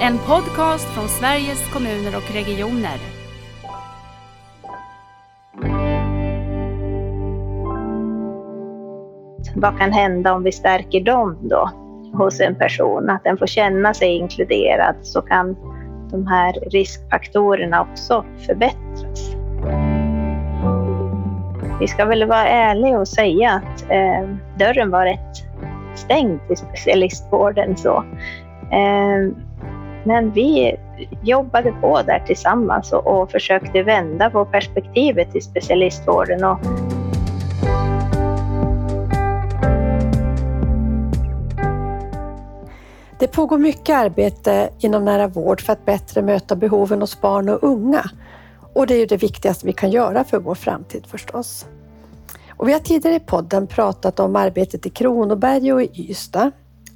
En podcast från Sveriges kommuner och regioner. Vad kan hända om vi stärker dem då hos en person? Att den får känna sig inkluderad så kan de här riskfaktorerna också förbättras. Vi ska väl vara ärliga och säga att eh, dörren var rätt stängd till specialistvården. Så. Eh, men vi jobbade på där tillsammans och, och försökte vända på perspektivet i specialistvården. Och Det pågår mycket arbete inom nära vård för att bättre möta behoven hos barn och unga. Och det är ju det viktigaste vi kan göra för vår framtid förstås. Och vi har tidigare i podden pratat om arbetet i Kronoberg och i Ystad.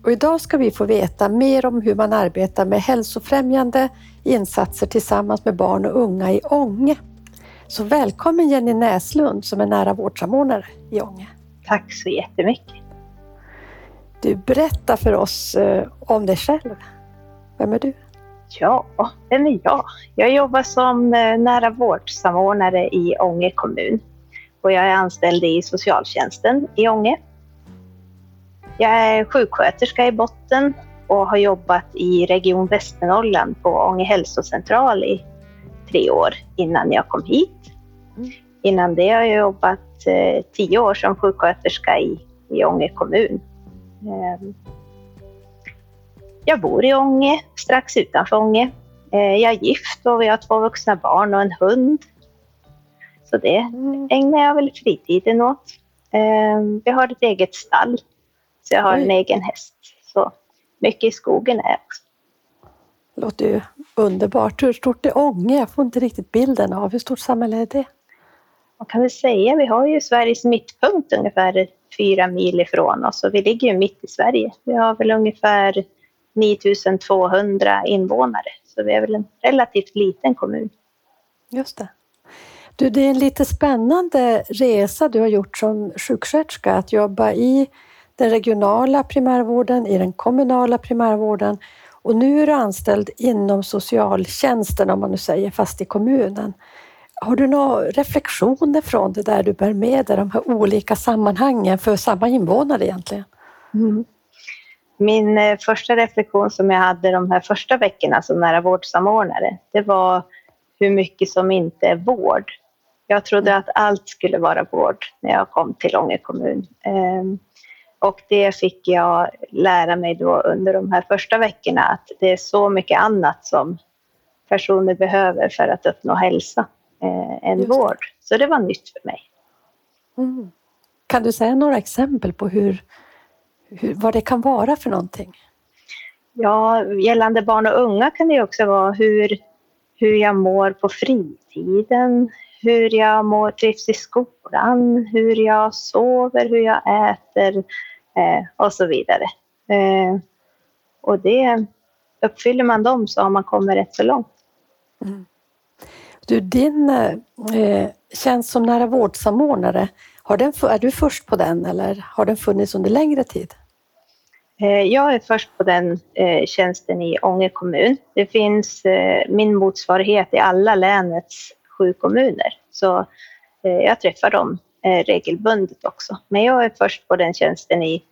Och idag ska vi få veta mer om hur man arbetar med hälsofrämjande insatser tillsammans med barn och unga i Ånge. Så välkommen Jenny Näslund som är nära vårdsamordnare i Ånge. Tack så jättemycket. Du, berätta för oss eh, om dig själv. Vem är du? Ja, vem är jag? Jag jobbar som eh, nära vårdsamordnare i Ånge kommun och jag är anställd i socialtjänsten i Ånge. Jag är sjuksköterska i botten och har jobbat i Region Västernorrland på Ånge hälsocentral i tre år innan jag kom hit. Mm. Innan det har jag jobbat eh, tio år som sjuksköterska i, i Ånge kommun. Eh, jag bor i Ånge, strax utanför Ånge. Eh, jag är gift och vi har två vuxna barn och en hund. Så det mm. ägnar jag väl fritiden åt. Eh, vi har ett eget stall, så jag har en egen häst. Så mycket i skogen är jag också. låter ju underbart. Hur stort är Ånge? Jag får inte riktigt bilden av hur stort samhälle är det? Man kan väl säga, vi har ju Sveriges mittpunkt ungefär fyra mil ifrån oss och vi ligger ju mitt i Sverige. Vi har väl ungefär 9200 invånare, så vi är väl en relativt liten kommun. Just det. Du, det är en lite spännande resa du har gjort som sjuksköterska, att jobba i den regionala primärvården, i den kommunala primärvården och nu är du anställd inom socialtjänsten, om man nu säger, fast i kommunen. Har du några reflektioner från det där du bär med dig, de här olika sammanhangen för samma invånare egentligen? Mm. Min eh, första reflektion som jag hade de här första veckorna som nära vårdsamordnare, det var hur mycket som inte är vård. Jag trodde att allt skulle vara vård när jag kom till Ånge kommun. Ehm, och det fick jag lära mig då under de här första veckorna, att det är så mycket annat som personer behöver för att uppnå hälsa eh, än vård. Så det var nytt för mig. Mm. Kan du säga några exempel på hur, hur, vad det kan vara för någonting? Ja, gällande barn och unga kan det också vara hur, hur jag mår på fritiden, hur jag mår, trivs i skolan, hur jag sover, hur jag äter eh, och så vidare. Eh, och det, uppfyller man dem så har man kommit rätt så långt. Mm. Du, din eh, tjänst som nära vårdsamordnare, har den, är du först på den eller har den funnits under längre tid? Eh, jag är först på den eh, tjänsten i Ånge kommun. Det finns eh, min motsvarighet i alla länets sju kommuner. Så eh, jag träffar dem regelbundet också. Men jag är först på den tjänsten i,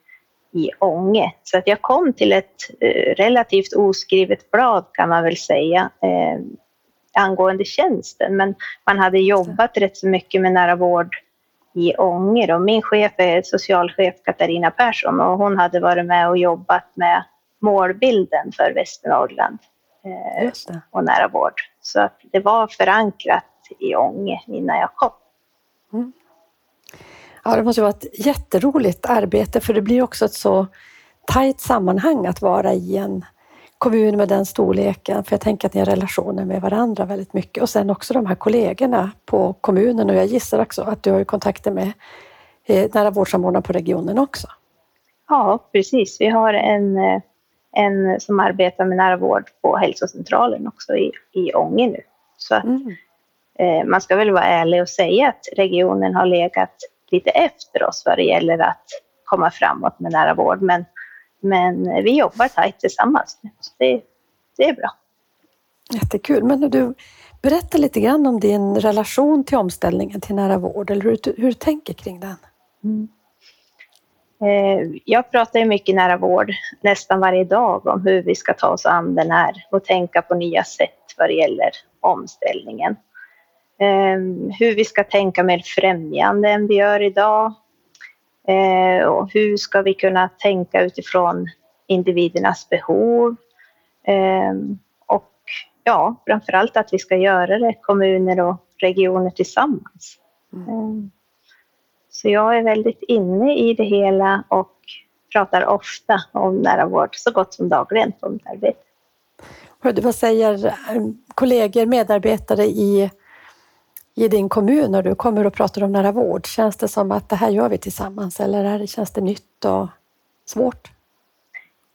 i Ånge. Så att jag kom till ett eh, relativt oskrivet blad kan man väl säga angående tjänsten. Men man hade jobbat rätt så mycket med nära vård i Ånge. Och min chef är socialchef Katarina Persson och hon hade varit med och jobbat med målbilden för Västernorrland eh, och nära vård. Så att det var förankrat i Ånge innan jag kom. Mm. Ja, det måste vara ett jätteroligt arbete för det blir också ett så tajt sammanhang att vara i en kommun med den storleken. För jag tänker att ni har relationer med varandra väldigt mycket och sen också de här kollegorna på kommunen och jag gissar också att du har kontakter med eh, nära vårdsamordnare på regionen också. Ja, precis. Vi har en, eh, en som arbetar med nära vård på hälsocentralen också i, i Ånge nu. Så att, mm. eh, man ska väl vara ärlig och säga att regionen har legat lite efter oss vad det gäller att komma framåt med nära vård. Men men vi jobbar tajt tillsammans. Så det, det är bra. Jättekul. Men du, berätta lite grann om din relation till omställningen till nära vård, eller hur, hur du tänker kring den. Mm. Eh, jag pratar ju mycket nära vård nästan varje dag om hur vi ska ta oss an den här och tänka på nya sätt vad det gäller omställningen. Ehm, hur vi ska tänka mer främjande än vi gör idag. Eh, och hur ska vi kunna tänka utifrån individernas behov. Ehm, och ja, framförallt att vi ska göra det kommuner och regioner tillsammans. Mm. Ehm, så jag är väldigt inne i det hela och pratar ofta om nära vård, så gott som dagligen på mitt arbete. Vad säger eh, kollegor, medarbetare i, i din kommun när du kommer och pratar om nära vård? Känns det som att det här gör vi tillsammans eller är det, känns det nytt och svårt?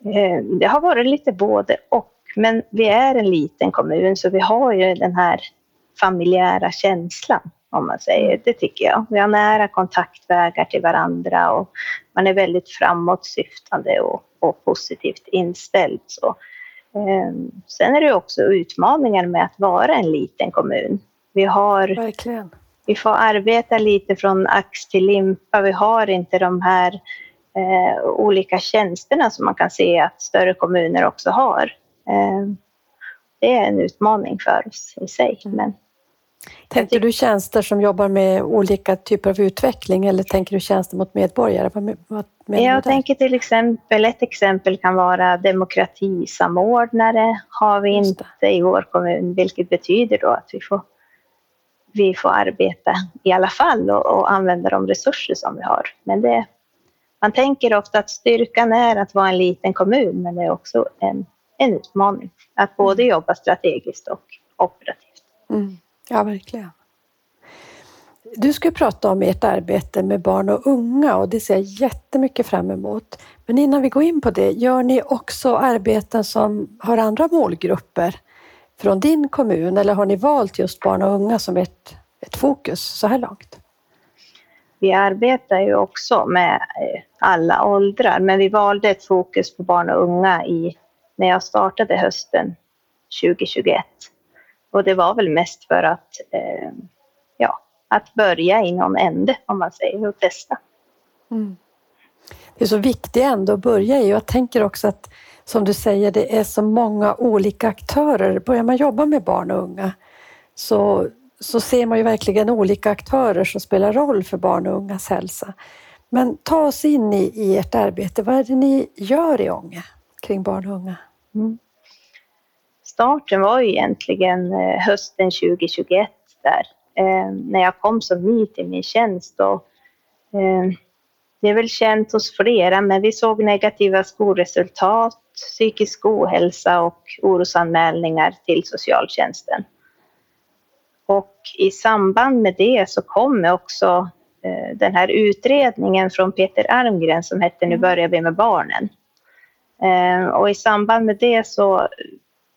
Eh, det har varit lite både och, men vi är en liten kommun så vi har ju den här familjära känslan om man säger. Det tycker jag. Vi har nära kontaktvägar till varandra och man är väldigt framåtsyftande och, och positivt inställd. Så. Eh, sen är det också utmaningar med att vara en liten kommun. Vi har Verkligen. Vi får arbeta lite från ax till limpa. Vi har inte de här eh, olika tjänsterna som man kan se att större kommuner också har. Eh, det är en utmaning för oss i sig. Mm. Men Tänker du tjänster som jobbar med olika typer av utveckling eller tänker du tjänster mot medborgare? Vad, vad jag tänker till exempel, ett exempel kan vara demokratisamordnare har vi inte i vår kommun, vilket betyder då att vi får, vi får arbeta i alla fall och, och använda de resurser som vi har. Men det, man tänker ofta att styrkan är att vara en liten kommun, men det är också en, en utmaning att både mm. jobba strategiskt och operativt. Mm. Ja, verkligen. Du ska prata om ert arbete med barn och unga och det ser jag jättemycket fram emot. Men innan vi går in på det, gör ni också arbeten som har andra målgrupper från din kommun eller har ni valt just barn och unga som ett, ett fokus så här långt? Vi arbetar ju också med eh, alla åldrar, men vi valde ett fokus på barn och unga i, när jag startade hösten 2021. Och det var väl mest för att, eh, ja, att börja i någon ände, om man säger, och testa. Mm. Det är så viktigt ändå att börja i och jag tänker också att som du säger, det är så många olika aktörer. Börjar man jobba med barn och unga så, så ser man ju verkligen olika aktörer som spelar roll för barn och ungas hälsa. Men ta oss in i, i ert arbete. Vad är det ni gör i Ånge kring barn och unga? Mm starten var ju egentligen eh, hösten 2021 där, eh, när jag kom som ny till min tjänst. Och, eh, det är väl känt hos flera, men vi såg negativa skolresultat, psykisk ohälsa och orosanmälningar till socialtjänsten. Och i samband med det så kom också eh, den här utredningen från Peter Almgren som hette Nu börjar vi med barnen. Eh, och i samband med det så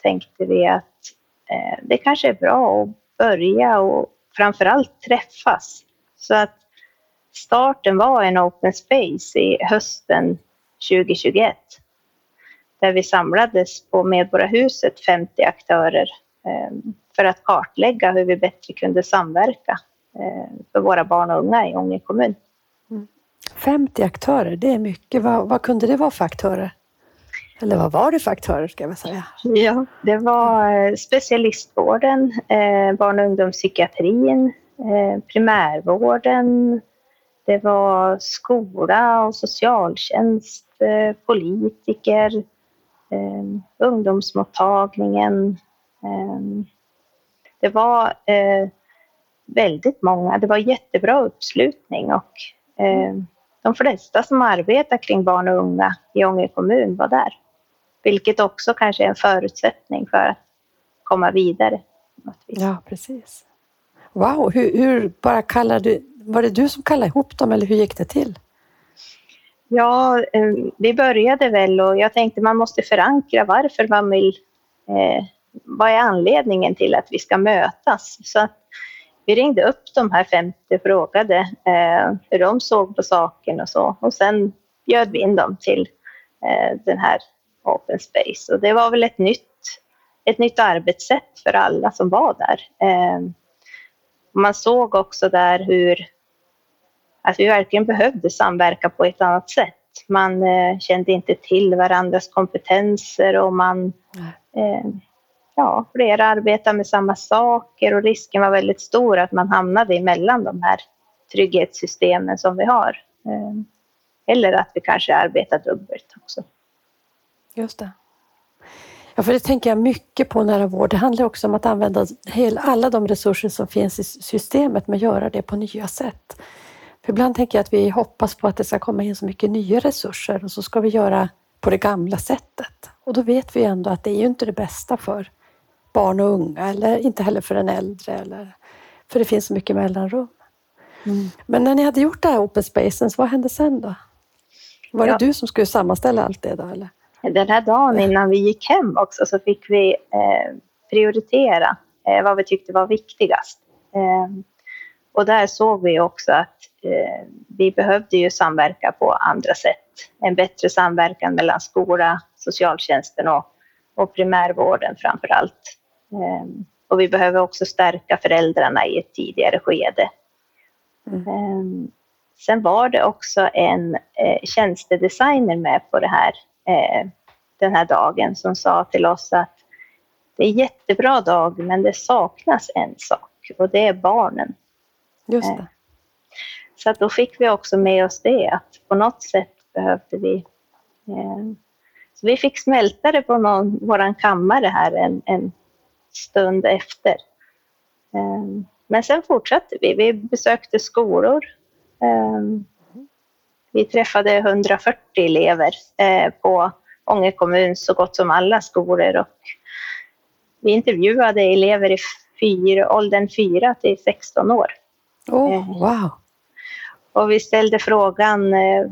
tänkte vi att eh, det kanske är bra att börja och framförallt träffas. Så att starten var en open space i hösten 2021 där vi samlades på Medborgarhuset 50 aktörer eh, för att kartlägga hur vi bättre kunde samverka eh, för våra barn och unga i Ånge kommun. 50 mm. aktörer, det är mycket. Vad, vad kunde det vara för aktörer? Eller vad var det för aktörer ska jag säga? Ja, det var eh, specialistvården, barn och ungdomspsykiatrin, primärvården, det var skola och socialtjänst, eh, politiker, eh, ungdomsmottagningen. Eh, det var väldigt många, det var jättebra uppslutning och de flesta som arbetar kring barn och unga i Ånge kommun var där. Vilket också kanske är en förutsättning för att komma vidare. Ja, precis. Wow, hur, hur, bara kallade du, var det du som kallade ihop dem eller hur gick det till? Ja, eh, vi började väl och jag tänkte man måste förankra varför man vill, eh, vad är anledningen till att vi ska mötas? Så att vi ringde upp de här 50 och frågade eh, hur de såg på saken och så och sen bjöd vi in dem till eh, den här open space. Och det var väl ett nytt ett nytt arbetssätt för alla som var där. Eh, man såg också där hur att vi verkligen behövde samverka på ett annat sätt. Man eh, kände inte till varandras kompetenser och man eh, ja, flera arbetar med samma saker och risken var väldigt stor att man hamnade emellan de här trygghetssystemen som vi har. Eh, eller att vi kanske arbetar dubbelt också. Just det. Ja, för det tänker jag mycket på nära vård. Det handlar också om att använda alla de resurser som finns i systemet, men göra det på nya sätt. För ibland tänker jag att vi hoppas på att det ska komma in så mycket nya resurser och så ska vi göra på det gamla sättet. Och då vet vi ändå att det är ju inte det bästa för barn och unga eller inte heller för den äldre. Eller, för det finns så mycket mellanrum. Mm. Men när ni hade gjort det här Open Spaces, vad hände sen då? Var ja. det du som skulle sammanställa allt det då? Eller? Den här dagen innan vi gick hem också så fick vi eh, prioritera eh, vad vi tyckte var viktigast. Eh, och där såg vi också att eh, vi behövde ju samverka på andra sätt. En bättre samverkan mellan skola, socialtjänsten och, och primärvården framför allt. Eh, och vi behöver också stärka föräldrarna i ett tidigare skede. Mm. Eh, sen var det också en eh, tjänstedesigner med på det här, eh, den här dagen som sa till oss att det är jättebra dag men det saknas en sak och det är barnen. Just det. Så att då fick vi också med oss det, att på något sätt behövde vi... Eh, så vi fick smälta det på någon, våran kammare här en, en stund efter. Eh, men sen fortsatte vi. Vi besökte skolor. Eh, vi träffade 140 elever eh, på Ånge kommun, så gott som alla skolor. Och vi intervjuade elever i fyra, åldern 4 till 16 år. Oh, wow. Och vi ställde frågan, eh,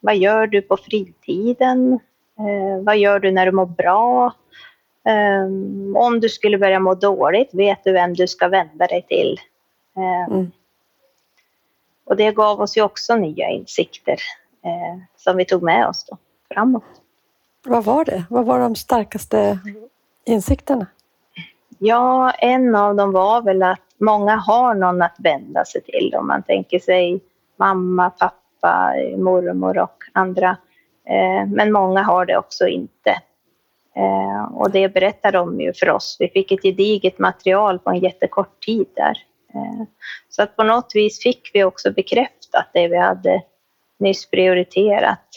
vad gör du på fritiden? Eh, vad gör du när du mår bra? Eh, om du skulle börja må dåligt, vet du vem du ska vända dig till? Mm. Och det gav oss ju också nya insikter som vi tog med oss då, framåt. Vad var det? Vad var de starkaste insikterna? Ja, en av dem var väl att många har någon att vända sig till. Om man tänker sig mamma, pappa, mormor och andra. Eh, men många har det också inte. Eh, och det berättar de ju för oss. Vi fick ett gediget material på en jättekort tid där. Eh, så att på något vis fick vi också bekräftat det vi hade nyss prioriterat.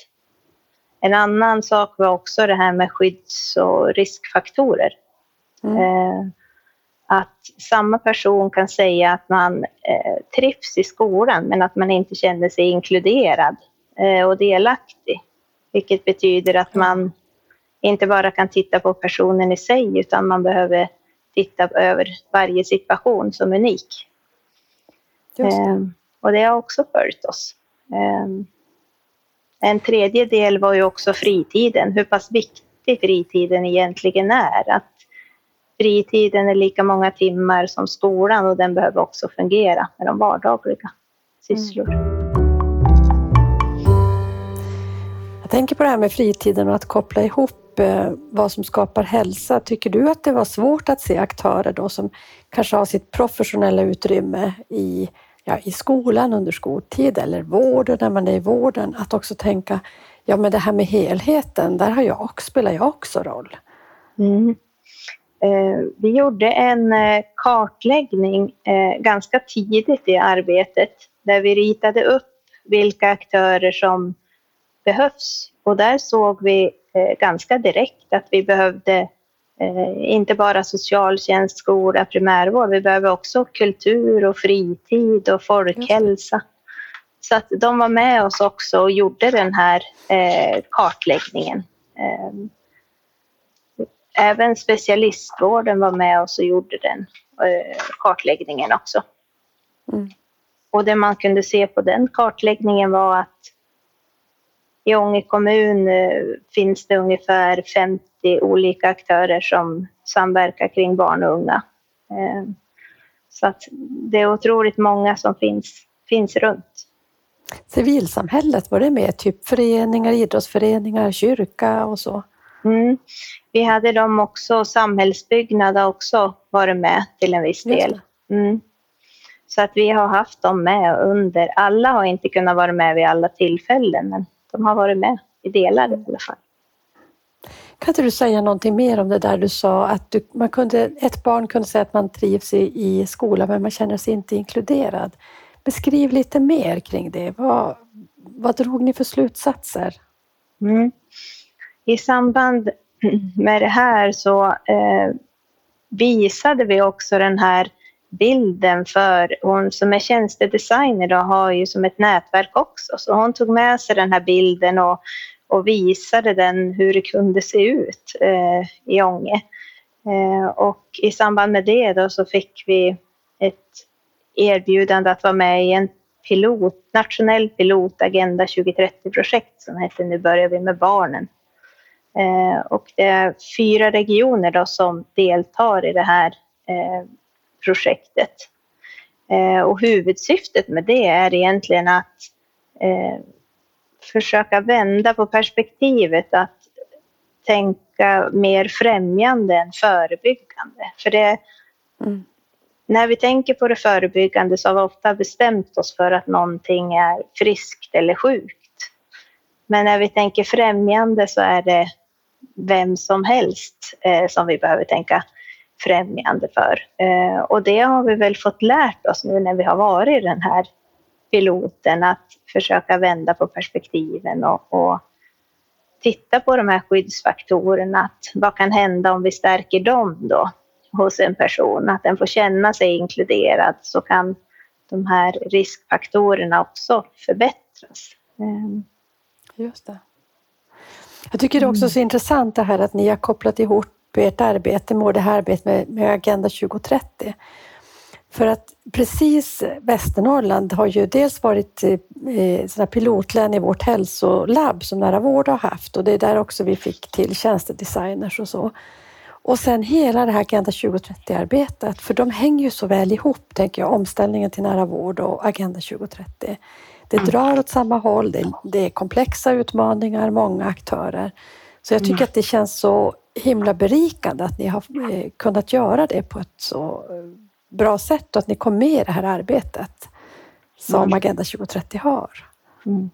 En annan sak var också det här med skydds och riskfaktorer. Mm att samma person kan säga att man eh, trivs i skolan men att man inte känner sig inkluderad eh, och delaktig. Vilket betyder att man inte bara kan titta på personen i sig utan man behöver titta över varje situation som unik. Det. Eh, och det har också följt oss. Eh, en tredje del var ju också fritiden, hur pass viktig fritiden egentligen är. Att fritiden är lika många timmar som skolan och den behöver också fungera med de vardagliga sysslor. Mm. Jag tänker på det här med fritiden och att koppla ihop eh, vad som skapar hälsa. Tycker du att det var svårt att se aktörer då som kanske har sitt professionella utrymme i, ja, i skolan under skoltid eller vården när man är i vården, att också tänka ja men det här med helheten, där har jag, spelar jag också roll. Mm. Eh, vi gjorde en eh, kartläggning eh, ganska tidigt i arbetet där vi ritade upp vilka aktörer som behövs. Och där såg vi ganska direkt att vi behövde inte bara socialtjänst, skola, primärvård, vi behöver också kultur och fritid och folkhälsa. Så att de var med oss också och gjorde den här kartläggningen. Även specialistvården var med oss och gjorde den eh, kartläggningen också. Mm. Och det man kunde se på den kartläggningen var att i Ånge kommun eh, finns det ungefär 50 olika aktörer som samverkar kring barn och unga. Eh, så att det är otroligt många som finns, finns runt. Civilsamhället, var det med? Typ föreningar, idrottsföreningar, kyrka och så? Mm. Vi hade dem också, samhällsbyggnad har också varit med till en viss del. Mm. Så att vi har haft dem med under, alla har inte kunnat vara med vid alla tillfällen, men de har varit med i delar i alla fall. Kan inte du säga någonting mer om det där du sa att du, man kunde, ett barn kunde säga att man trivs i, i skolan men man känner sig inte inkluderad. Beskriv lite mer kring det. Vad, vad drog ni för slutsatser? Mm. I samband med det här så eh, visade vi också den här bilden för hon som är tjänstedesigner då har ju som ett nätverk också så hon tog med sig den här bilden och, och visade den hur det kunde se ut eh, i Ånge. Eh, och i samband med det då så fick vi ett erbjudande att vara med i en pilot, nationell pilot Agenda 2030-projekt som heter Nu börjar vi med barnen. Eh, och det är fyra regioner då som deltar i det här eh, projektet. Eh, och huvudsyftet med det är egentligen att eh, försöka vända på perspektivet att tänka mer främjande än förebyggande. För det, mm. när vi tänker på det förebyggande så har vi ofta bestämt oss för att någonting är friskt eller sjukt. Men när vi tänker främjande så är det vem som helst eh, som vi behöver tänka främjande för. Eh, och det har vi väl fått lärt oss nu när vi har varit i den här piloten att försöka vända på perspektiven och, och titta på de här skyddsfaktorerna. Att vad kan hända om vi stärker dem då hos en person? Att den får känna sig inkluderad så kan de här riskfaktorerna också förbättras. Eh. Just det. Jag tycker det är också så intressant det här att ni har kopplat ihop ert arbete med det här arbetet med, med Agenda 2030. För att precis Västernorrland har ju dels varit eh, pilotlän i vårt hälsolabb som Nära Vård har haft och det är där också vi fick till tjänstedesigners och så. Och sen hela det här Agenda 2030-arbetet, för de hänger ju så väl ihop, tänker jag, omställningen till nära vård och Agenda 2030. Det mm. drar åt samma håll, det, det är komplexa utmaningar, många aktörer. Så jag tycker mm. att det känns så himla berikande att ni har eh, kunnat göra det på ett så eh, bra sätt och att ni kom med i det här arbetet som mm. Agenda 2030 har. Mm.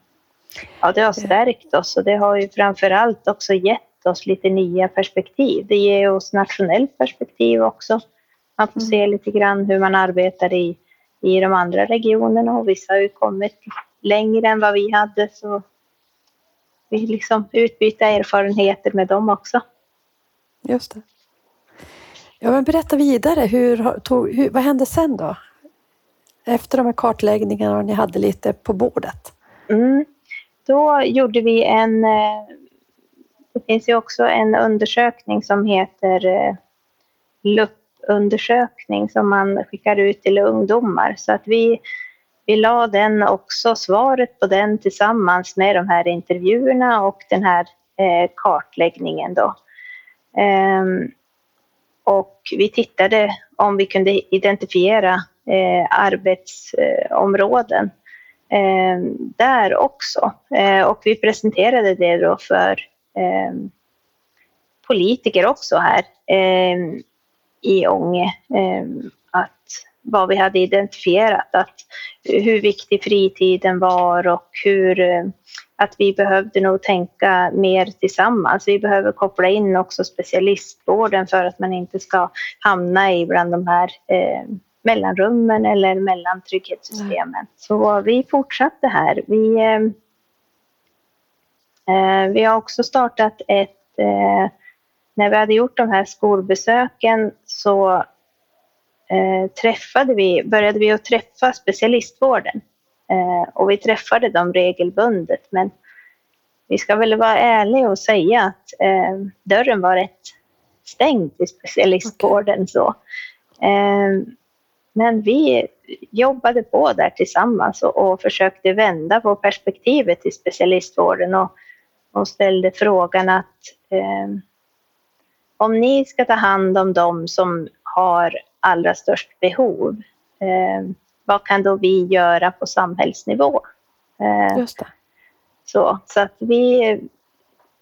Ja, det har stärkt oss och det har ju framför allt också gett oss lite nya perspektiv. Det ger oss nationellt perspektiv också. Man får mm. se lite grann hur man arbetar i, i de andra regionerna och vissa har ju kommit längre än vad vi hade så vi liksom utbyta erfarenheter med dem också. Just det. Ja, men berätta vidare, hur, tog, hur, vad hände sen då? Efter de här kartläggningarna och ni hade lite på bordet? Mm. Då gjorde vi en, eh, det finns ju också en undersökning som heter eh, LUP-undersökning som man skickar ut till ungdomar. Så att vi, vi la den också, svaret på den tillsammans med de här intervjuerna och den här eh, kartläggningen då. Ehm, och vi tittade om vi kunde identifiera eh, arbetsområden eh, där också. Eh, och vi presenterade det då för ehm, politiker också här ehm, i Ånge. att vad vi hade identifierat, att hur viktig fritiden var och hur eh, att vi behövde nog tänka mer tillsammans. Vi behöver koppla in också specialistvården för att man inte ska hamna i bland de här eh, mellanrummen eller mellan trygghetssystemen. Mm. Så vi fortsatte här. Vi, eh, eh, vi har också startat ett, eh, när vi hade gjort de här skolbesöken så eh, träffade vi, började vi att träffa specialistvården Eh, och vi träffade dem regelbundet. Men vi ska väl vara ärliga och säga att eh, dörren var rätt stängd i specialistvården. Så. Eh, men vi jobbade på där tillsammans och, och försökte vända på perspektivet i specialistvården och, och ställde frågan att eh, om ni ska ta hand om dem som har allra störst behov, eh, vad kan då vi göra på samhällsnivå? Eh, Just det. Så, så att vi,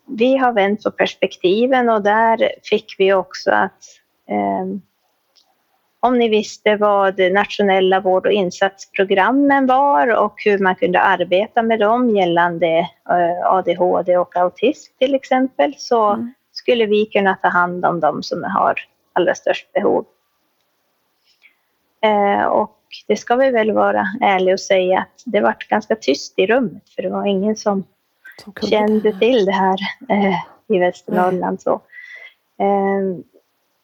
vi har vänt på perspektiven och där fick vi också att eh, om ni visste vad nationella vård och insatsprogrammen var och hur man kunde arbeta med dem gällande eh, ADHD och autism till exempel så mm. skulle vi kunna ta hand om dem som har allra störst behov. Eh, och det ska vi väl vara ärliga och säga att det var ganska tyst i rummet för det var ingen som, som kände till det här eh, i Västernorrland. Så. Eh,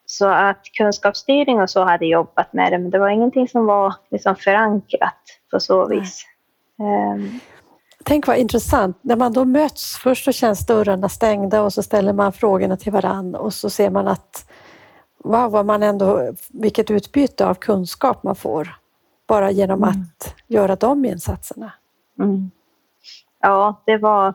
så att kunskapsstyrning och så hade jobbat med det, men det var ingenting som var liksom förankrat på så vis. Um, Tänk vad intressant, när man då möts, först så känns dörrarna stängda och så ställer man frågorna till varann och så ser man att wow, vad man ändå, vilket utbyte av kunskap man får bara genom mm. att göra de insatserna. Mm. Ja, det var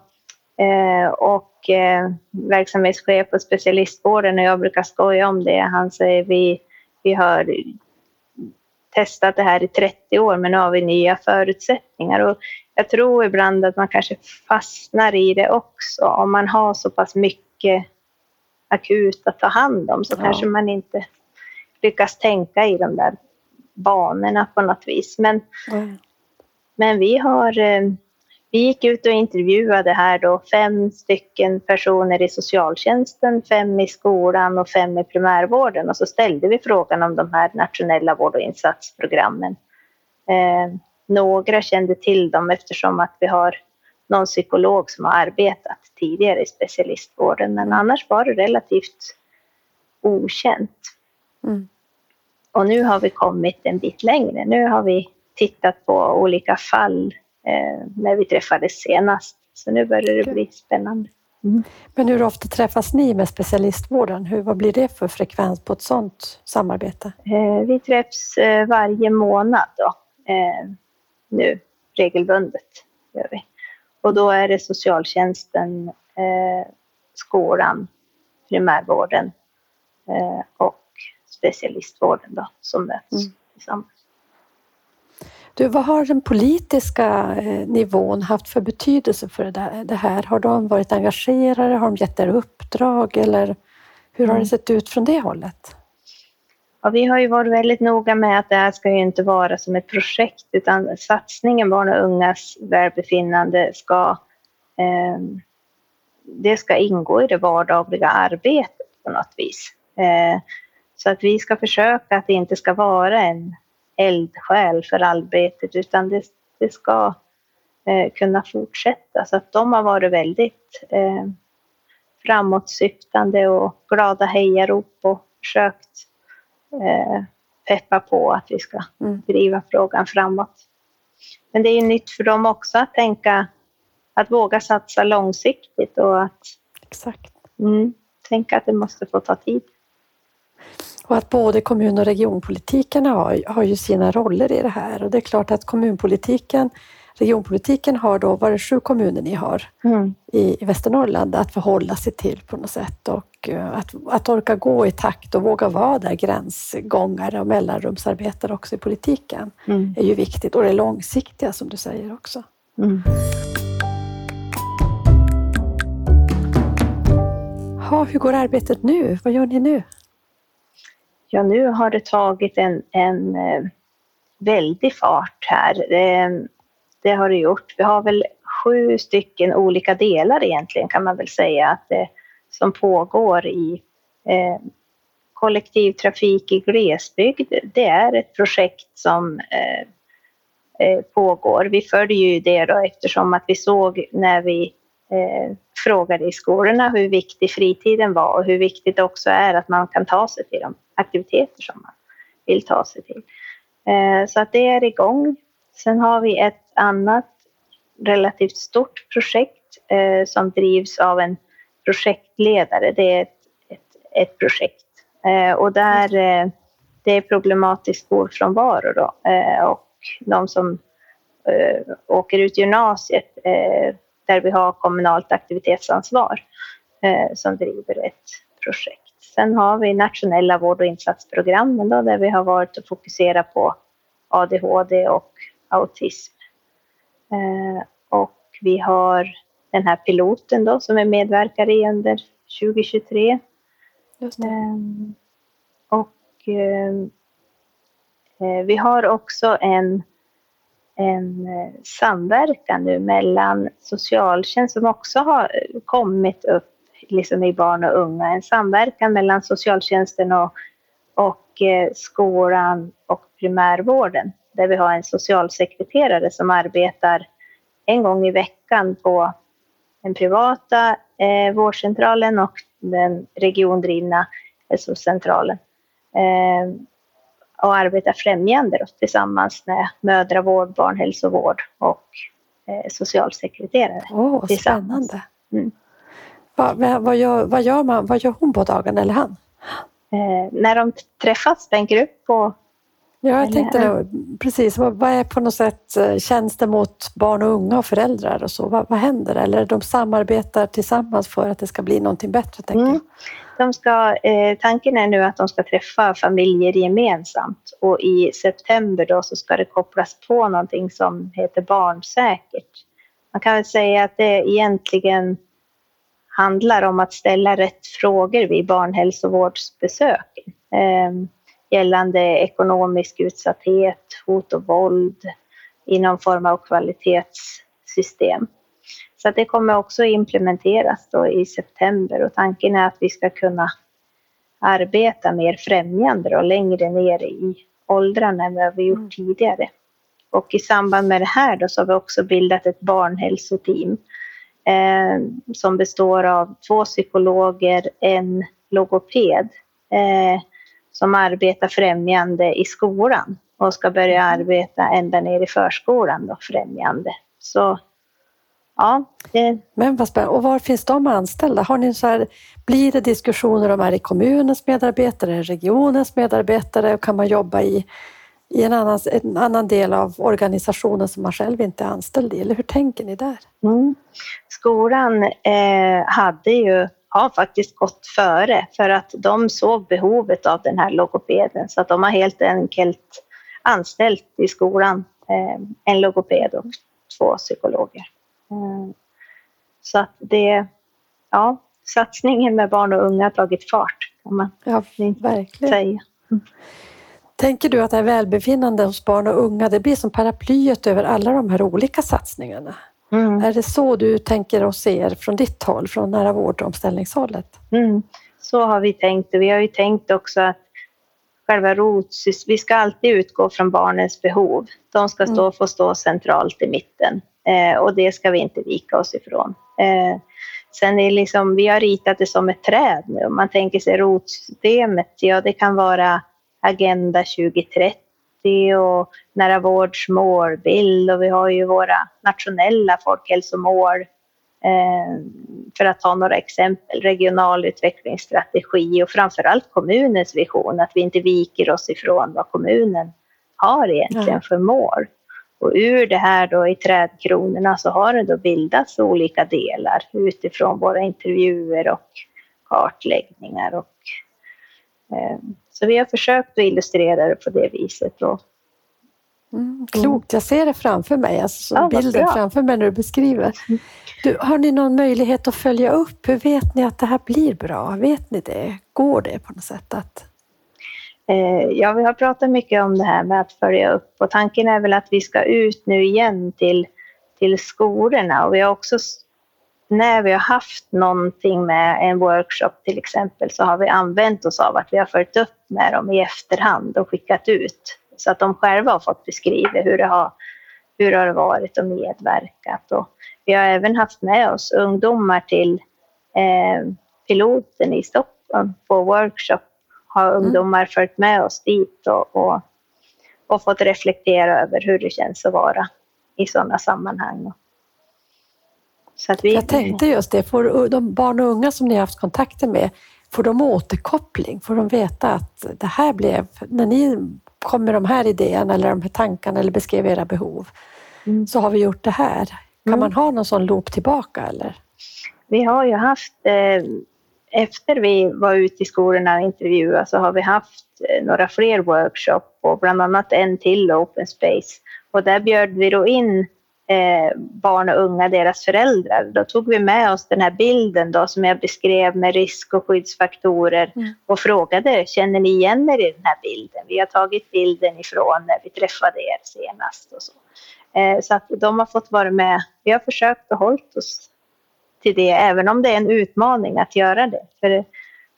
eh, och eh, verksamhetschef på specialistvården och jag brukar skoja om det. Han säger vi, vi har testat det här i 30 år men nu har vi nya förutsättningar och jag tror ibland att man kanske fastnar i det också om man har så pass mycket akut att ta hand om så ja. kanske man inte lyckas tänka i de där banorna på något vis. Men, mm. men vi har eh, vi gick ut och intervjuade här då fem stycken personer i socialtjänsten, fem i skolan och fem i primärvården och så ställde vi frågan om de här nationella vård och insatsprogrammen. Eh, några kände till dem eftersom att vi har någon psykolog som har arbetat tidigare i specialistvården men annars var det relativt okänt. Mm. Och nu har vi kommit en bit längre. Nu har vi tittat på olika fall eh, när vi träffades senast. Så nu börjar det bli spännande. Mm. Men hur ofta träffas ni med specialistvården? Hur, vad blir det för frekvens på ett sådant samarbete? Eh, vi träffs eh, varje månad då, eh, nu regelbundet. Gör vi. Och då är det socialtjänsten, eh, skolan, primärvården eh, och specialistvården då, som möts mm. tillsammans. Du, vad har den politiska eh, nivån haft för betydelse för det här? Har de varit engagerade? Har de gett er uppdrag? Eller hur har det mm. sett ut från det hållet? Ja, vi har ju varit väldigt noga med att det här ska ju inte vara som ett projekt utan satsningen Barn och ungas välbefinnande ska, eh, det ska ingå i det vardagliga arbetet på något vis. Eh, så att vi ska försöka att det inte ska vara en eldsjäl för arbetet utan det, det ska eh, kunna fortsätta. Så att de har varit väldigt eh, framåtsyftande och glada hejarop och försökt eh, peppa på att vi ska mm. driva frågan framåt. Men det är ju nytt för dem också att tänka, att våga satsa långsiktigt och att Exakt. Mm, tänka att det måste få ta tid. Och att både kommun och regionpolitikerna har, har ju sina roller i det här och det är klart att kommunpolitiken Regionpolitiken har då, var det sju kommuner ni har mm. i, i Västernorrland att förhålla sig till på något sätt och uh, att, att orka gå i takt och våga vara där gränsgångare och mellanrumsarbetare också i politiken mm. är ju viktigt och det långsiktiga som du säger också. Mm. Ha, hur går arbetet nu? Vad gör ni nu? Ja, nu har det tagit en, en eh, väldig fart här. Det, det, har det gjort. Vi har väl sju stycken olika delar egentligen kan man väl säga att det, som pågår i eh, kollektivtrafik i glesbygd. Det är ett projekt som eh, eh, pågår. Vi följer ju det då eftersom att vi såg när vi eh, frågade i skolorna hur viktig fritiden var och hur viktigt det också är att man kan ta sig till de aktiviteter som man vill ta sig till. Eh, så att det är igång. Sen har vi ett annat relativt stort projekt eh, som drivs av en projektledare. Det är ett, ett, ett projekt eh, och där eh, det är problematisk skolfrånvaro då, eh, och de som eh, åker ut gymnasiet där vi har kommunalt aktivitetsansvar som driver ett projekt. Sen har vi nationella vård och insatsprogrammen då, där vi har varit och fokuserat på ADHD och autism. Eh, och vi har den här piloten då som vi medverkar i under 2023. Just. Ehm, och ehm, eh, vi har också en, en eh, samverkan nu mellan socialtjänst som också har kommit upp liksom i barn och unga. En samverkan mellan socialtjänsten och, och eh, skolan och primärvården där vi har en socialsekreterare som arbetar en gång i veckan på den privata eh, vårdcentralen och den regiondrivna hälsocentralen. Eh, och arbetar främjande tillsammans med mödravård, barnhälsovård och eh, socialsekreterare. Åh, vad spännande. Mm. Vad, vad, gör, vad, gör man, vad gör hon på dagen eller han? Eh, när de träffas, tänker du på Ja, jag tänkte det, precis. Vad, är på något sätt eh, tjänsten mot barn och unga och föräldrar och så? Vad, vad händer? Eller de samarbetar tillsammans för att det ska bli någonting bättre? Tänker mm. De ska, eh, tanken är nu att de ska träffa familjer gemensamt och i september då så ska det kopplas på någonting som heter Barnsäkert. Man kan väl säga att det egentligen handlar om att ställa rätt frågor vid barnhälsovårdsbesök. Eh, gällande ekonomisk utsatthet, hot och våld i någon form av kvalitetssystem. Så det kommer också implementeras då i september och tanken är att vi ska kunna arbeta mer främjande och längre ner i åldrarna än vad vi gjort mm. tidigare. Och i samband med det här då så har vi också bildat ett barnhälsoteam eh, som består av två psykologer, en logoped eh, som arbetar främjande i skolan och ska börja mm. arbeta ända ner i förskolan då, främjande. Så ja. Det... Men vad spännande. Och var finns de anställda? Har ni så här, blir det diskussioner om är det kommunens medarbetare, regionens medarbetare och kan man jobba i, i en, annan, en annan del av organisationen som man själv inte är anställd i? Eller hur tänker ni där? Mm. Skolan eh, hade ju har faktiskt gått före för att de såg behovet av den här logopeden så att de har helt enkelt anställt i skolan eh, en logoped och två psykologer. Eh, så att det, ja, satsningen med barn och unga har tagit fart kan man ja, verkligen. säga. Mm. Tänker du att det här välbefinnande hos barn och unga, det blir som paraplyet över alla de här olika satsningarna? Mm. Är det så du tänker och ser från ditt håll, från nära vård och omställningshållet? Mm. Så har vi tänkt och vi har ju tänkt också att själva rot, vi ska alltid utgå från barnens behov. De ska stå, mm. få stå centralt i mitten eh, och det ska vi inte vika oss ifrån. Eh, sen är liksom, vi har ritat det som ett träd nu. Om man tänker sig rotsystemet, ja det kan vara Agenda 2030 och nära vårds målbild och vi har ju våra nationella folkhälsomål eh, för att ta några exempel, regional utvecklingsstrategi och framförallt kommunens vision, att vi inte viker oss ifrån vad kommunen har egentligen ja. för mål. Och ur det här då i trädkronorna så har det då bildats olika delar utifrån våra intervjuer och kartläggningar. Och, eh, så vi har försökt att illustrera det på det viset. Och, Mm, klokt, jag ser det framför mig, alltså ja, bilden framför mig när du beskriver. Du, har ni någon möjlighet att följa upp? Hur vet ni att det här blir bra? Vet ni det? Går det på något sätt? Att... Eh, ja, vi har pratat mycket om det här med att följa upp och tanken är väl att vi ska ut nu igen till, till skolorna och vi har också när vi har haft någonting med en workshop till exempel så har vi använt oss av att vi har följt upp med dem i efterhand och skickat ut så att de själva har fått beskriva hur det har, hur det har varit och medverkat. Och vi har även haft med oss ungdomar till eh, piloten i Stockholm på workshop. Har mm. ungdomar mm. följt med oss dit och, och, och, fått reflektera över hur det känns att vara i sådana sammanhang. Så vi, Jag tänkte just det, får de barn och unga som ni har haft kontakter med, får de återkoppling? Får de veta att det här blev, när ni kom med de här idéerna eller de här tankarna eller beskrev era behov, mm. så har vi gjort det här. Kan mm. man ha någon sån loop tillbaka eller? Vi har ju haft, eh, efter vi var ute i skolorna och intervjuade så har vi haft eh, några fler workshop och bland annat en till Open Space. Och där bjöd vi då in eh, barn och unga, deras föräldrar. Då tog vi med oss den här bilden då, som jag beskrev med risk och skyddsfaktorer mm. och frågade, känner ni igen er i den här bilden? Vi har tagit bilden ifrån när vi träffade er senast och så. Eh, så att de har fått vara med. Vi har försökt att hålla oss till det, även om det är en utmaning att göra det. För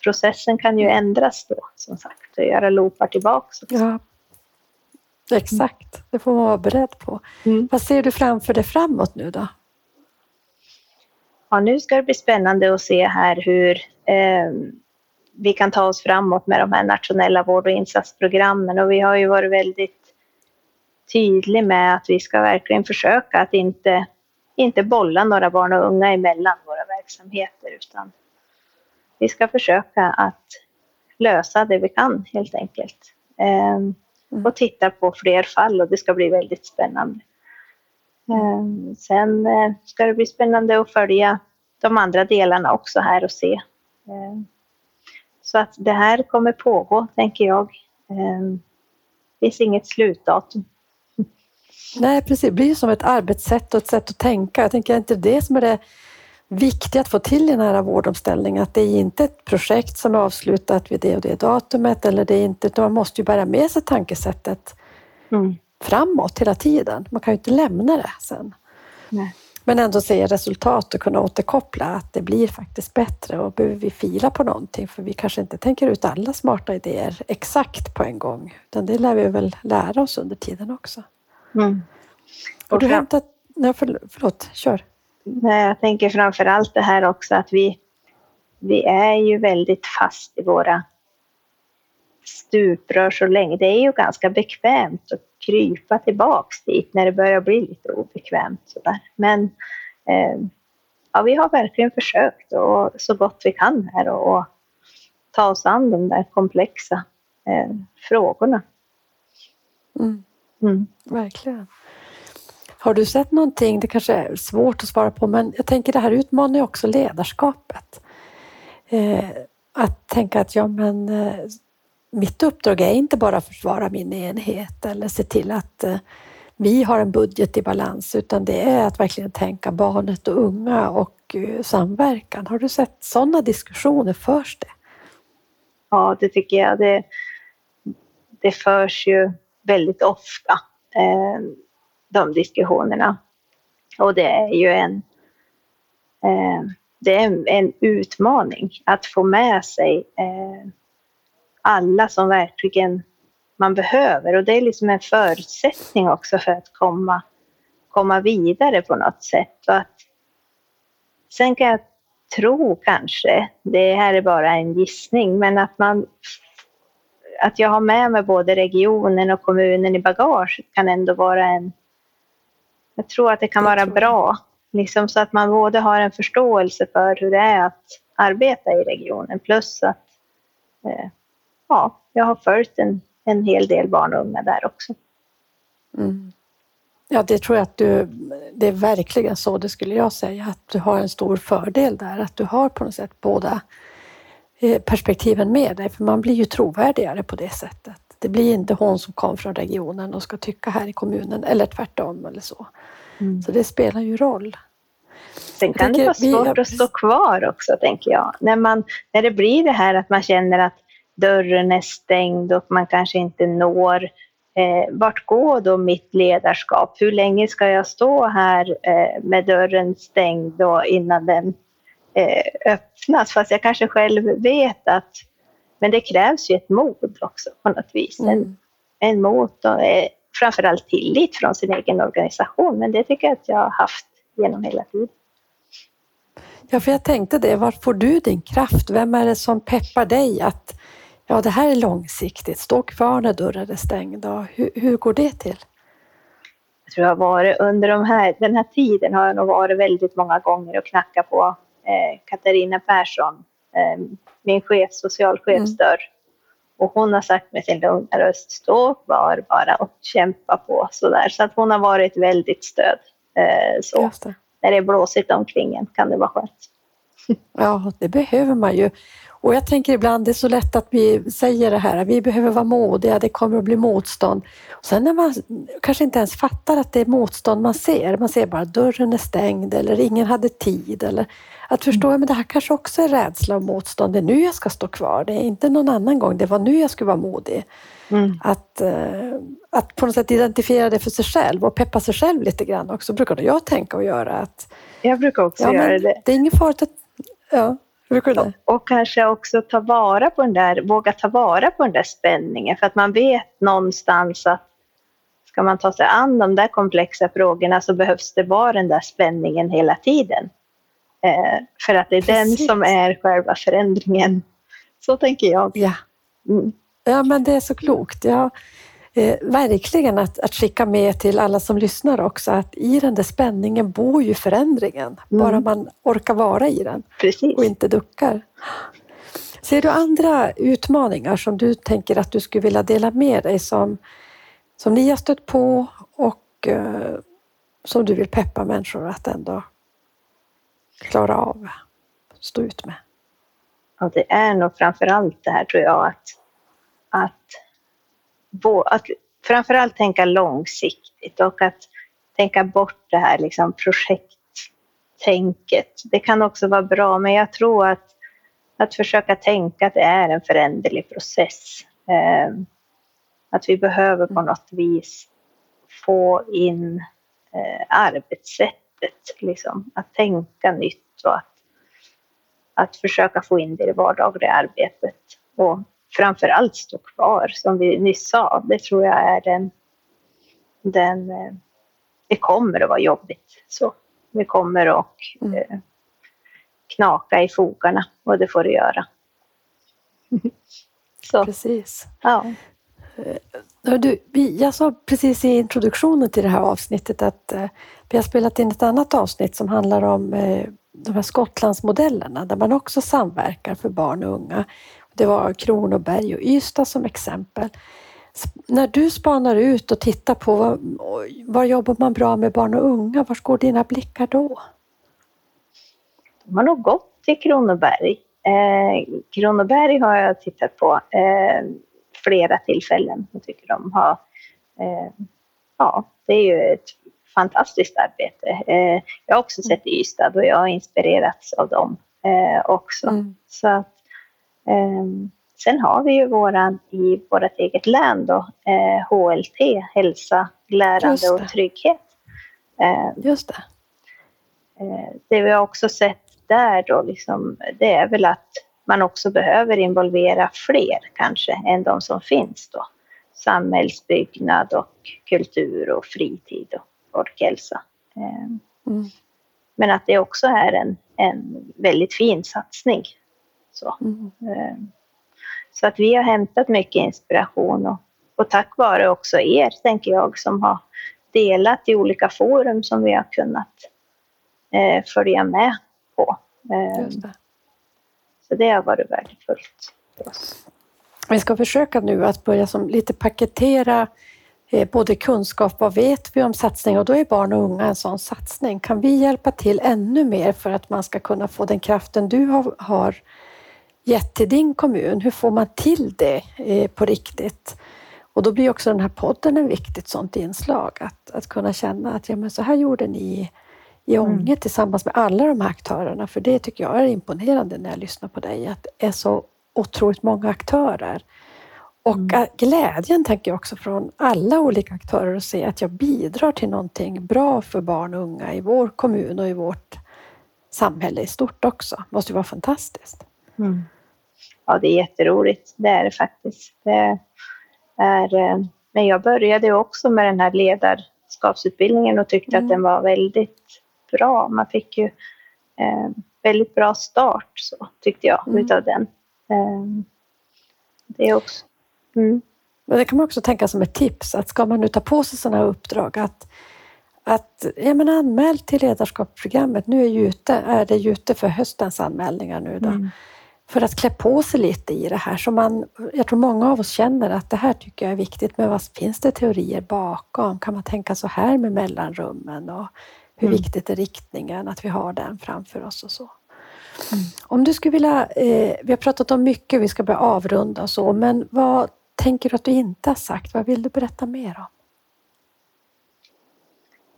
processen kan ju ändras då, som sagt, och göra loopar tillbaks. Också. Ja, exakt. Det får man vara beredd på. Mm. Vad ser du framför dig framåt nu då? Ja, nu ska det bli spännande att se här hur eh, vi kan ta oss framåt med de här nationella vård och insatsprogrammen. Och vi har ju varit väldigt tydliga med att vi ska verkligen försöka att inte, inte bolla några barn och unga emellan våra verksamheter, utan vi ska försöka att lösa det vi kan helt enkelt. Eh, Mm. Mm. och titta på fler fall och det ska bli väldigt spännande. Ehm, sen eh, ska det bli spännande att följa de andra delarna också här och se. Ehm, så att det här kommer pågå, tänker jag. Ehm, det finns inget slutdatum. Nej, precis. Det blir som ett arbetssätt och ett sätt att tänka. Jag tänker inte det som är det viktigt att få till i den här vårdomställningen, att det är inte ett projekt som är avslutat vid det och det datumet, eller det är inte, utan man måste ju bära med sig tankesättet mm. framåt hela tiden. Man kan ju inte lämna det sen. Nej. Men ändå se resultat och kunna återkoppla att det blir faktiskt bättre och behöver vi fila på någonting för vi kanske inte tänker ut alla smarta idéer exakt på en gång, utan det lär vi väl lära oss under tiden också. Mm. Och du hämtat... Nej, förlåt, kör. Nej, jag tänker framför allt det här också att vi, vi är ju väldigt fast i våra stuprör så länge. Det är ju ganska bekvämt att krypa tillbaks dit när det börjar bli lite obekvämt. Sådär. Men eh, ja, vi har verkligen försökt och, så gott vi kan här och, och ta oss an de där komplexa eh, frågorna. Mm. Mm. Verkligen. Har du sett någonting, det kanske är svårt att svara på, men jag tänker det här utmanar ju också ledarskapet. Eh, att tänka att ja, men eh, mitt uppdrag är inte bara att försvara min enhet eller se till att eh, vi har en budget i balans, utan det är att verkligen tänka barnet och unga och eh, samverkan. Har du sett sådana diskussioner? Förs det? Ja, det tycker jag. Det, det förs ju väldigt ofta. Eh, de diskussionerna. Och det är ju en, eh, det är en, en, utmaning att få med sig eh, alla som verkligen man behöver. Och det är liksom en förutsättning också för att komma, komma vidare på något sätt. Och att, sen kan jag tro kanske, det här är bara en gissning, men att man att jag har med mig både regionen och kommunen i bagaget kan ändå vara en, jag tror att det kan vara bra, liksom så att man både har en förståelse för hur det är att arbeta i regionen plus att eh, ja, jag har följt en, en hel del barn och unga där också. Mm. Ja, det tror jag att du, det är verkligen så, det skulle jag säga, att du har en stor fördel där, att du har på något sätt båda eh, perspektiven med dig, för man blir ju trovärdigare på det sättet. Det blir inte hon som kom från regionen och ska tycka här i kommunen eller tvärtom eller så. Mm. Så det spelar ju roll. Sen kan det vara svårt vi... att stå kvar också, tänker jag. När, man, när det blir det här att man känner att dörren är stängd och man kanske inte når Eh, vart går då mitt ledarskap? Hur länge ska jag stå här eh, med dörren stängd då innan den eh, öppnas? Fast jag kanske själv vet att men det krävs ju ett mod också på något vis. Mm. En, en mod och eh, framförallt tillit från sin egen organisation. Men det tycker jag att jag har haft genom hela tiden. Ja, för jag tänkte det. Var får du din kraft? Vem är det som peppar dig att ja, det här är långsiktigt. Stå kvar när dörren är stängd. Hur, hur går det till? Jag tror jag har varit under de här, den här tiden har jag nog varit väldigt många gånger och knackat på eh, Katarina Persson, eh, min chef, socialchefs dörr. Mm. Och hon har sagt med sin lugna röst, stå kvar bara och kämpa på sådär. Så att hon har varit väldigt stöd. Eh, så. Det. När det är blåsigt omkring en kan det vara skönt. Ja, det behöver man ju. Och jag tänker ibland, det är så lätt att vi säger det här, vi behöver vara modiga, det kommer att bli motstånd. Och sen när man kanske inte ens fattar att det är motstånd man ser, man ser bara dörren är stängd eller ingen hade tid. Eller att förstå, mm. men det här kanske också är rädsla och motstånd, det är nu jag ska stå kvar, det är inte någon annan gång, det var nu jag skulle vara modig. Mm. Att, eh, att på något sätt identifiera det för sig själv och peppa sig själv lite grann också, brukar jag tänka och göra. Att, jag brukar också ja, göra det. Det är inget farligt att... Ja. Och, och kanske också ta vara på den där, våga ta vara på den där spänningen för att man vet någonstans att ska man ta sig an de där komplexa frågorna så behövs det vara den där spänningen hela tiden. Eh, för att det är Precis. den som är själva förändringen. Så tänker jag. Ja, mm. ja men det är så klokt. Ja, eh, verkligen att, att skicka med till alla som lyssnar också att i den där spänningen bor ju förändringen. Mm. Bara man orkar vara i den Precis. och inte duckar. Ser du andra utmaningar som du tänker att du skulle vilja dela med dig som, som ni har stött på och eh, som du vill peppa människor att ändå klara av, stå ut med? Ja, det är nog framför allt det här tror jag att, att, att framför allt tänka långsiktigt och att tänka bort det här liksom projekttänket. Det kan också vara bra, men jag tror att, att försöka tänka att det är en föränderlig process. Eh, att vi behöver på något vis få in eh, arbetssättet, liksom, att tänka nytt och att, att försöka få in det i det vardagliga arbetet. Och framför allt stå kvar, som vi nyss sa. Det tror jag är den, den eh, det kommer att vara jobbigt. Så vi kommer att mm. eh, knaka i fogarna och det får det göra. Så. Precis. Ja. Eh, du, jag sa precis i introduktionen till det här avsnittet att eh, vi har spelat in ett annat avsnitt som handlar om de här Skottlandsmodellerna där man också samverkar för barn och unga. Det var Kronoberg och Ystad som exempel. När du spanar ut och tittar på var, var jobbar man bra med barn och unga, var går dina blickar då? De har nog gått till Kronoberg. Eh, Kronoberg har jag tittat på eh, flera tillfällen. Jag tycker de har, eh, ja, det är ju ett fantastiskt arbete. Eh, jag har också sett Ystad och jag har inspirerats av dem eh, också. Mm. Så att, sen har vi ju våran i vårt eget län då, HLT, hälsa, lärande och trygghet. Just det. Det vi har också sett där då, liksom, det är väl att man också behöver involvera fler kanske än de som finns då. Samhällsbyggnad och kultur och fritid och folkhälsa. Ehm, mm. Men att det också är en, en väldigt fin satsning. Så. Mm. Ehm, så att vi har hämtat mycket inspiration och, och tack vare också er, tänker jag, som har delat i olika forum som vi har kunnat eh, följa med på. Eh, det. Så det har varit värdefullt för oss. Vi ska försöka nu att börja som lite paketera Eh, både kunskap, vad vet vi om satsning och då är barn och unga en sån satsning. Kan vi hjälpa till ännu mer för att man ska kunna få den kraften du har, har gett till din kommun? Hur får man till det eh, på riktigt? Och då blir också den här podden en viktigt sånt inslag, att, att kunna känna att ja, men så här gjorde ni i mm. Ånge mm. tillsammans med alla de här aktörerna, för det tycker jag är imponerande när jag lyssnar på dig, att det är så otroligt många aktörer och mm. glädjen tänker jag också från alla olika aktörer att se att jag bidrar till någonting bra för barn och unga i vår kommun och i vårt samhälle i stort också. Det måste ju vara fantastiskt. Mm. Ja, det är jätteroligt. Det är det faktiskt. Det är, eh, men jag började också med den här ledarskapsutbildningen och tyckte mm. att den var väldigt bra. Man fick ju eh, väldigt bra start så tyckte jag mm. utav den. Eh, det är också Mm. Men det kan man också tänka som ett tips att ska man nu ta på sig sådana här uppdrag att, att ja, men anmäl till ledarskapsprogrammet. Nu är, Jute, är det ute för höstens anmälningar nu då. Mm. För att klä på sig lite i det här. Så man, jag tror många av oss känner att det här tycker jag är viktigt, men vad finns det teorier bakom? Kan man tänka så här med mellanrummen och hur mm. viktigt är riktningen, att vi har den framför oss och så. Om du skulle vilja, eh, vi har pratat om mycket, vi ska börja avrunda och så, men vad tänker du att du inte har sagt? Vad vill du berätta mer om?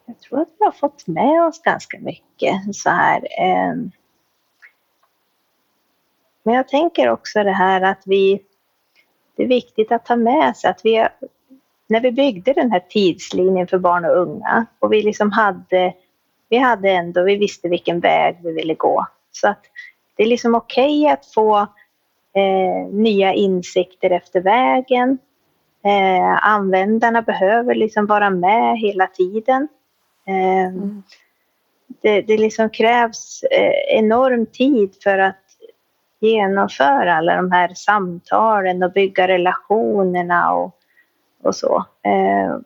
Jag tror att vi har fått med oss ganska mycket så här. Eh, men jag tänker också det här att vi, det är viktigt att ta med sig att vi, när vi byggde den här tidslinjen för barn och unga och vi liksom hade, vi hade ändå, vi visste vilken väg vi ville gå. Så att det är liksom okej okay att få eh, nya insikter efter vägen. Eh, användarna behöver liksom vara med hela tiden. Eh, mm. det, det liksom krävs eh, enorm tid för att genomföra alla de här samtalen och bygga relationerna och, och så. Eh,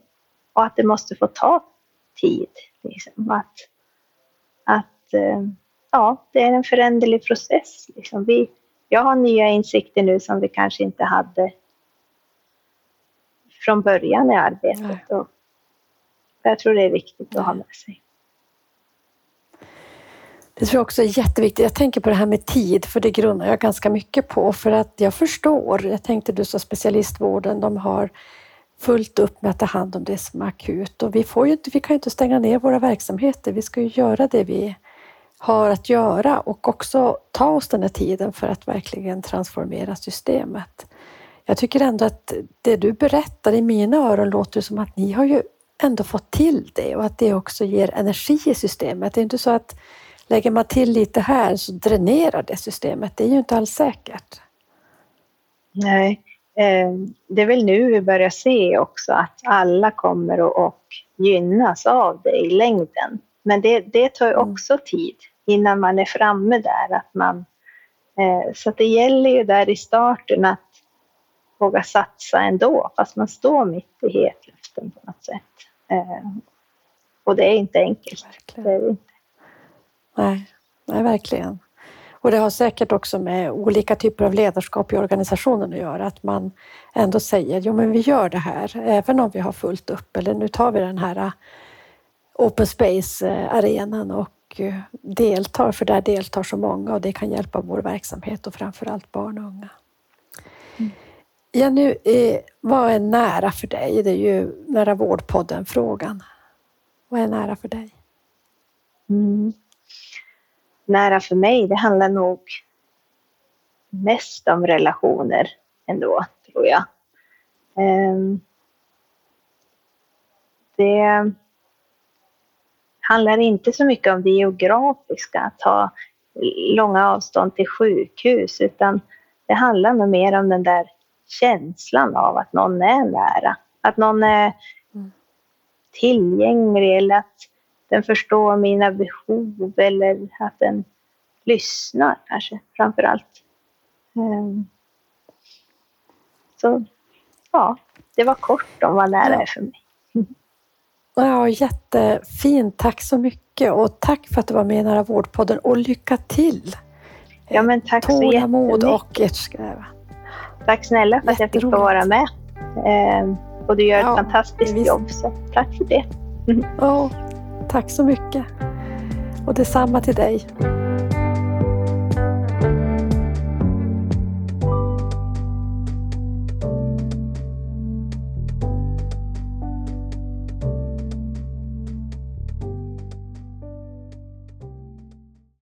och att det måste få ta tid. Liksom. Att, att eh, ja, det är en föränderlig process. Liksom. Vi, jag har nya insikter nu som vi kanske inte hade från början i arbetet. Och jag tror det är viktigt att ha med sig. Det tror jag också är jätteviktigt. Jag tänker på det här med tid, för det grundar jag ganska mycket på. För att jag förstår, jag tänkte du sa specialistvården, de har fullt upp med att ta hand om det som är akut. Och vi, får ju, vi kan ju inte stänga ner våra verksamheter, vi ska ju göra det vi har att göra och också ta oss den här tiden för att verkligen transformera systemet. Jag tycker ändå att det du berättar i mina öron låter som att ni har ju ändå fått till det och att det också ger energi i systemet. Det är inte så att lägger man till lite här så dränerar det systemet. Det är ju inte alls säkert. Nej, eh, det är väl nu vi börjar se också att alla kommer att gynnas av det i längden. Men det, det tar mm. också tid innan man är framme där. Att man, eh, så det gäller ju där i starten att våga satsa ändå, fast man står mitt i hetluften på något sätt. Eh, och det är inte enkelt. Det är inte. Nej, nej, verkligen. Och det har säkert också med olika typer av ledarskap i organisationen att göra, att man ändå säger, jo men vi gör det här, även om vi har fullt upp, eller nu tar vi den här eh, open space-arenan och eh, deltar, för där deltar så många och det kan hjälpa vår verksamhet och framförallt barn och unga. Mm. Jenny, eh, vad är nära för dig? Det är ju Nära vårdpodden-frågan. Vad är nära för dig? Mm. Nära för mig, det handlar nog mest om relationer ändå, tror jag. Um, det handlar inte så mycket om det geografiska, att ha långa avstånd till sjukhus, utan det handlar nog mer om den där känslan av att någon är nära. Att någon är mm. tillgänglig eller att den förstår mina behov eller att den lyssnar kanske framför allt. Ehm, så ja, det var kort om vad nära är för mig. Ja, jättefint. Tack så mycket och tack för att du var med i Nära vårdpodden och lycka till! Ja, men tack så Tålamod och ert skräva. Tack snälla för att jag fick få vara med. Eh, och du gör ett fantastiskt visst. jobb, så tack för det. Ja, tack så mycket. Och detsamma till dig.